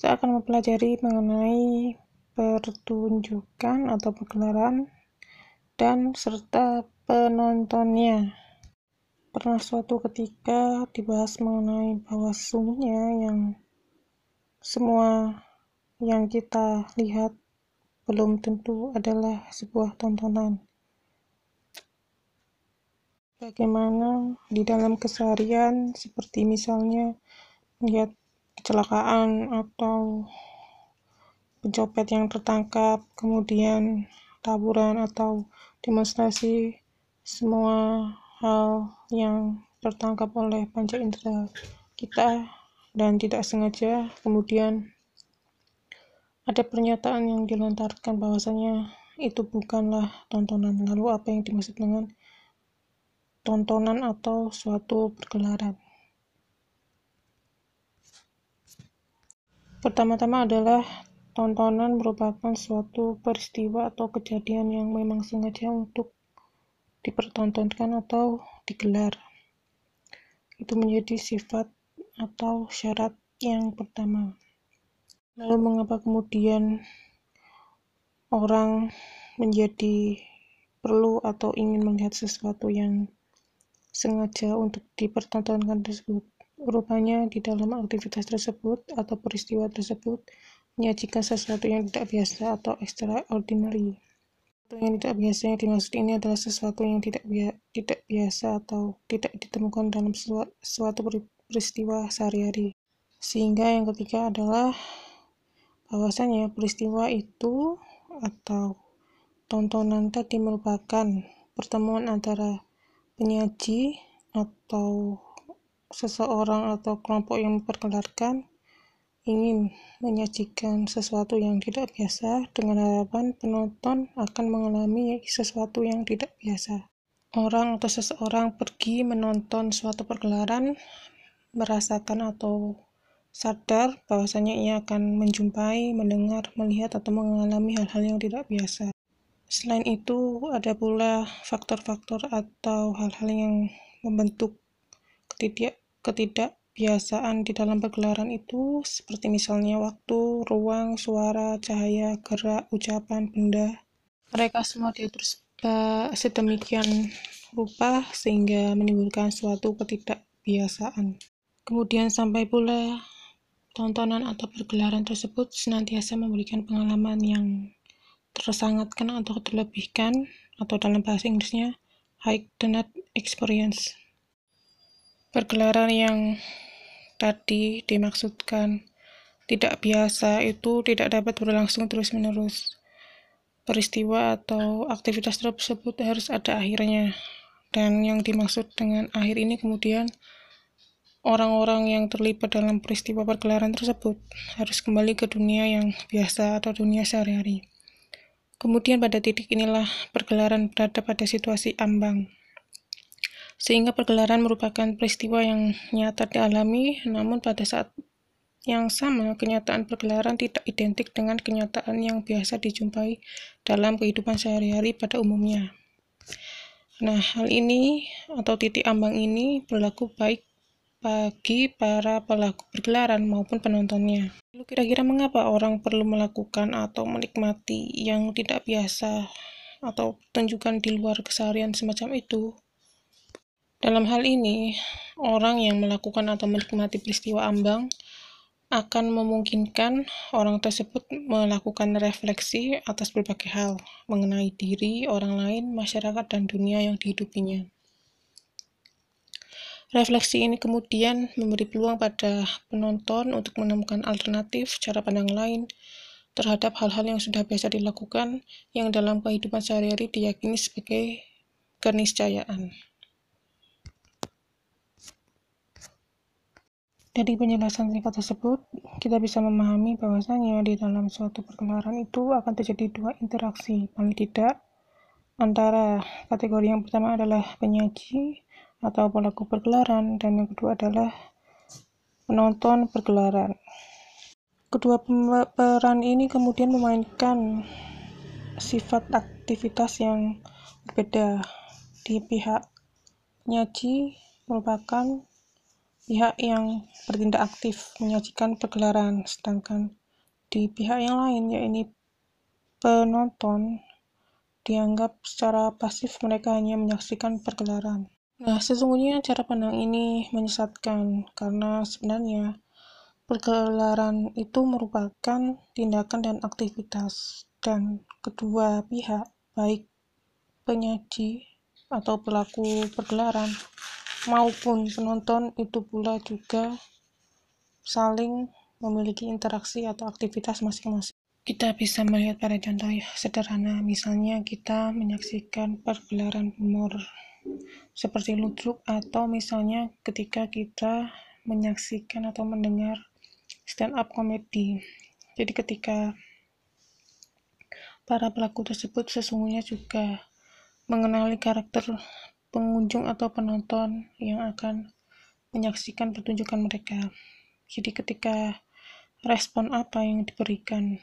kita akan mempelajari mengenai pertunjukan atau pergelaran dan serta penontonnya. Pernah suatu ketika dibahas mengenai bahwa sungguhnya yang semua yang kita lihat belum tentu adalah sebuah tontonan. Bagaimana di dalam keseharian, seperti misalnya melihat kecelakaan atau pencopet yang tertangkap, kemudian taburan atau demonstrasi, semua hal yang tertangkap oleh panca indera kita dan tidak sengaja kemudian ada pernyataan yang dilontarkan bahwasanya itu bukanlah tontonan. Lalu apa yang dimaksud dengan tontonan atau suatu pergelaran? Pertama-tama adalah tontonan merupakan suatu peristiwa atau kejadian yang memang sengaja untuk dipertontonkan atau digelar. Itu menjadi sifat atau syarat yang pertama. Lalu mengapa kemudian orang menjadi perlu atau ingin melihat sesuatu yang sengaja untuk dipertontonkan tersebut? Rupanya di dalam aktivitas tersebut atau peristiwa tersebut menyajikan sesuatu yang tidak biasa atau extraordinary. Sesuatu yang tidak biasa yang dimaksud ini adalah sesuatu yang tidak, tidak biasa atau tidak ditemukan dalam suatu peristiwa sehari-hari. Sehingga yang ketiga adalah bahwasanya peristiwa itu atau tontonan tadi merupakan pertemuan antara penyaji atau seseorang atau kelompok yang memperkenalkan ingin menyajikan sesuatu yang tidak biasa dengan harapan penonton akan mengalami sesuatu yang tidak biasa. Orang atau seseorang pergi menonton suatu pergelaran, merasakan atau sadar bahwasanya ia akan menjumpai, mendengar, melihat, atau mengalami hal-hal yang tidak biasa. Selain itu, ada pula faktor-faktor atau hal-hal yang membentuk ketidak ketidakbiasaan di dalam pergelaran itu seperti misalnya waktu, ruang, suara, cahaya, gerak, ucapan, benda. Mereka semua diatur sedemikian rupa sehingga menimbulkan suatu ketidakbiasaan. Kemudian sampai pula tontonan atau pergelaran tersebut senantiasa memberikan pengalaman yang tersangatkan atau terlebihkan atau dalam bahasa Inggrisnya heightened experience. Pergelaran yang tadi dimaksudkan tidak biasa itu tidak dapat berlangsung terus-menerus. Peristiwa atau aktivitas tersebut harus ada akhirnya. Dan yang dimaksud dengan akhir ini kemudian orang-orang yang terlibat dalam peristiwa pergelaran tersebut harus kembali ke dunia yang biasa atau dunia sehari-hari. Kemudian pada titik inilah pergelaran berada pada situasi ambang sehingga pergelaran merupakan peristiwa yang nyata dialami, namun pada saat yang sama, kenyataan pergelaran tidak identik dengan kenyataan yang biasa dijumpai dalam kehidupan sehari-hari pada umumnya. Nah, hal ini atau titik ambang ini berlaku baik bagi para pelaku pergelaran maupun penontonnya. Lalu kira-kira mengapa orang perlu melakukan atau menikmati yang tidak biasa atau pertunjukan di luar keseharian semacam itu? Dalam hal ini, orang yang melakukan atau menikmati peristiwa ambang akan memungkinkan orang tersebut melakukan refleksi atas berbagai hal mengenai diri, orang lain, masyarakat, dan dunia yang dihidupinya. Refleksi ini kemudian memberi peluang pada penonton untuk menemukan alternatif cara pandang lain terhadap hal-hal yang sudah biasa dilakukan yang dalam kehidupan sehari-hari diyakini sebagai keniscayaan. Dari penjelasan singkat tersebut, kita bisa memahami bahwasanya di dalam suatu pergelaran itu akan terjadi dua interaksi, paling tidak antara kategori yang pertama adalah penyaji atau pelaku pergelaran dan yang kedua adalah penonton pergelaran. Kedua peran ini kemudian memainkan sifat aktivitas yang berbeda. Di pihak penyaji merupakan pihak yang bertindak aktif menyajikan pergelaran, sedangkan di pihak yang lain, yaitu penonton, dianggap secara pasif mereka hanya menyaksikan pergelaran. Nah, sesungguhnya cara pandang ini menyesatkan karena sebenarnya pergelaran itu merupakan tindakan dan aktivitas dan kedua pihak, baik penyaji atau pelaku pergelaran maupun penonton itu pula juga saling memiliki interaksi atau aktivitas masing-masing. Kita bisa melihat pada contoh sederhana, misalnya kita menyaksikan pergelaran humor seperti ludruk atau misalnya ketika kita menyaksikan atau mendengar stand up comedy. Jadi ketika para pelaku tersebut sesungguhnya juga mengenali karakter pengunjung atau penonton yang akan menyaksikan pertunjukan mereka. Jadi ketika respon apa yang diberikan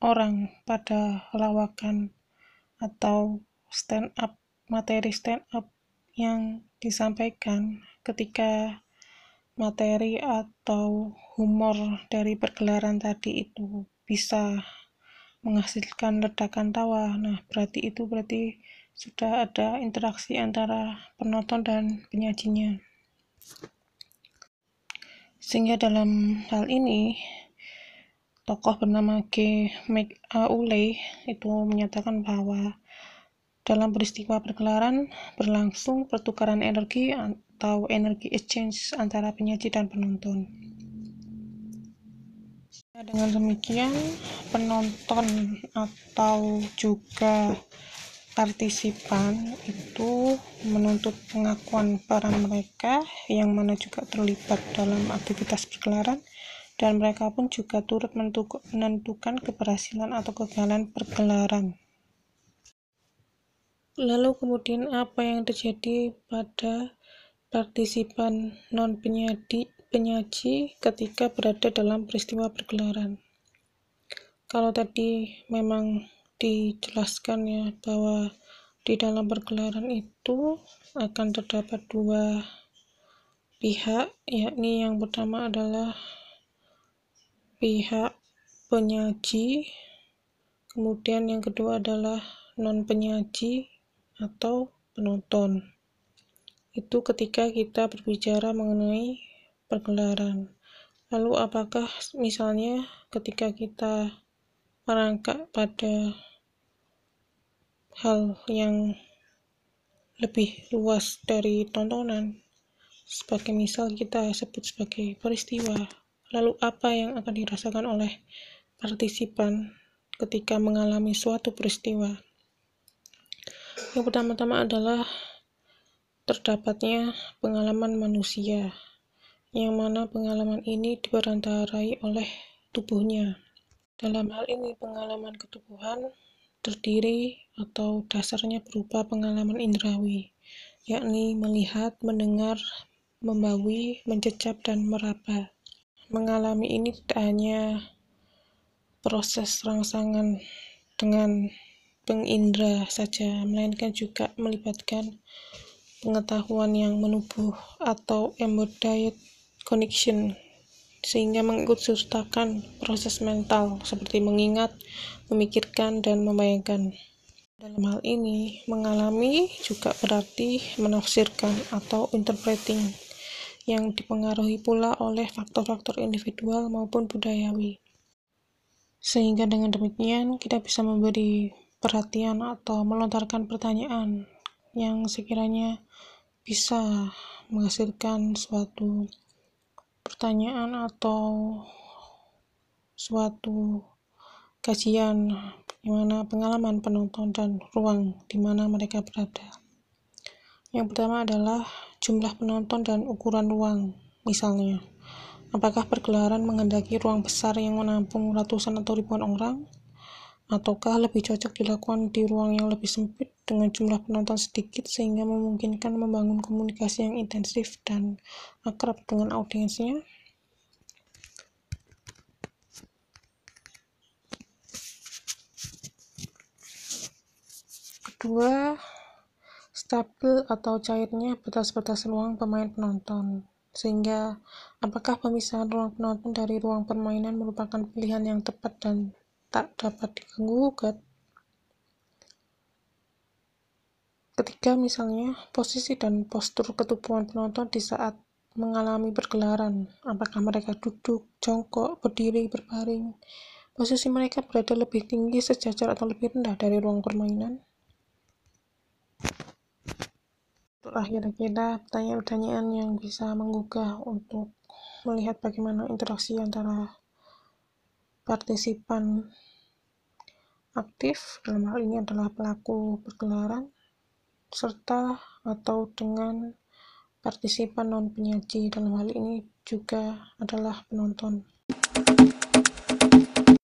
orang pada lawakan atau stand up materi stand up yang disampaikan ketika materi atau humor dari pergelaran tadi itu bisa menghasilkan ledakan tawa. Nah, berarti itu berarti sudah ada interaksi antara penonton dan penyajinya. Sehingga dalam hal ini, tokoh bernama G. McAuley itu menyatakan bahwa dalam peristiwa pergelaran berlangsung pertukaran energi atau energi exchange antara penyaji dan penonton. Dengan demikian, penonton atau juga partisipan itu menuntut pengakuan peran mereka yang mana juga terlibat dalam aktivitas pergelaran dan mereka pun juga turut menentukan keberhasilan atau kegagalan pergelaran. Lalu kemudian apa yang terjadi pada partisipan non penyaji, penyaji ketika berada dalam peristiwa pergelaran? Kalau tadi memang dijelaskan ya bahwa di dalam pergelaran itu akan terdapat dua pihak yakni yang pertama adalah pihak penyaji kemudian yang kedua adalah non penyaji atau penonton. Itu ketika kita berbicara mengenai pergelaran. Lalu apakah misalnya ketika kita merangkak pada hal yang lebih luas dari tontonan. Sebagai misal kita sebut sebagai peristiwa. Lalu apa yang akan dirasakan oleh partisipan ketika mengalami suatu peristiwa? Yang pertama-tama adalah terdapatnya pengalaman manusia yang mana pengalaman ini diperantarai oleh tubuhnya. Dalam hal ini pengalaman ketubuhan terdiri atau dasarnya berupa pengalaman indrawi, yakni melihat, mendengar, membawi, mencecap, dan meraba. Mengalami ini tidak hanya proses rangsangan dengan pengindra saja, melainkan juga melibatkan pengetahuan yang menubuh atau embodied connection sehingga mengikut sertakan proses mental seperti mengingat, memikirkan, dan membayangkan. Dalam hal ini, mengalami juga berarti menafsirkan atau interpreting yang dipengaruhi pula oleh faktor-faktor individual maupun budayawi. Sehingga dengan demikian kita bisa memberi perhatian atau melontarkan pertanyaan yang sekiranya bisa menghasilkan suatu pertanyaan atau suatu kajian di mana pengalaman penonton dan ruang di mana mereka berada. Yang pertama adalah jumlah penonton dan ukuran ruang. Misalnya, apakah pergelaran menghendaki ruang besar yang menampung ratusan atau ribuan orang? Ataukah lebih cocok dilakukan di ruang yang lebih sempit dengan jumlah penonton sedikit sehingga memungkinkan membangun komunikasi yang intensif dan akrab dengan audiensnya? Kedua, stabil atau cairnya batas-batas ruang pemain penonton. Sehingga, apakah pemisahan ruang penonton dari ruang permainan merupakan pilihan yang tepat dan tak dapat diganggu-gugat? Ketiga, misalnya, posisi dan postur ketubuhan penonton di saat mengalami pergelaran. Apakah mereka duduk, jongkok, berdiri, berbaring? Posisi mereka berada lebih tinggi, sejajar, atau lebih rendah dari ruang permainan? Itulah kira-kira pertanyaan-pertanyaan yang bisa menggugah untuk melihat bagaimana interaksi antara partisipan aktif, dalam hal ini adalah pelaku pergelaran, serta atau dengan partisipan non-penyaji dalam hal ini juga adalah penonton.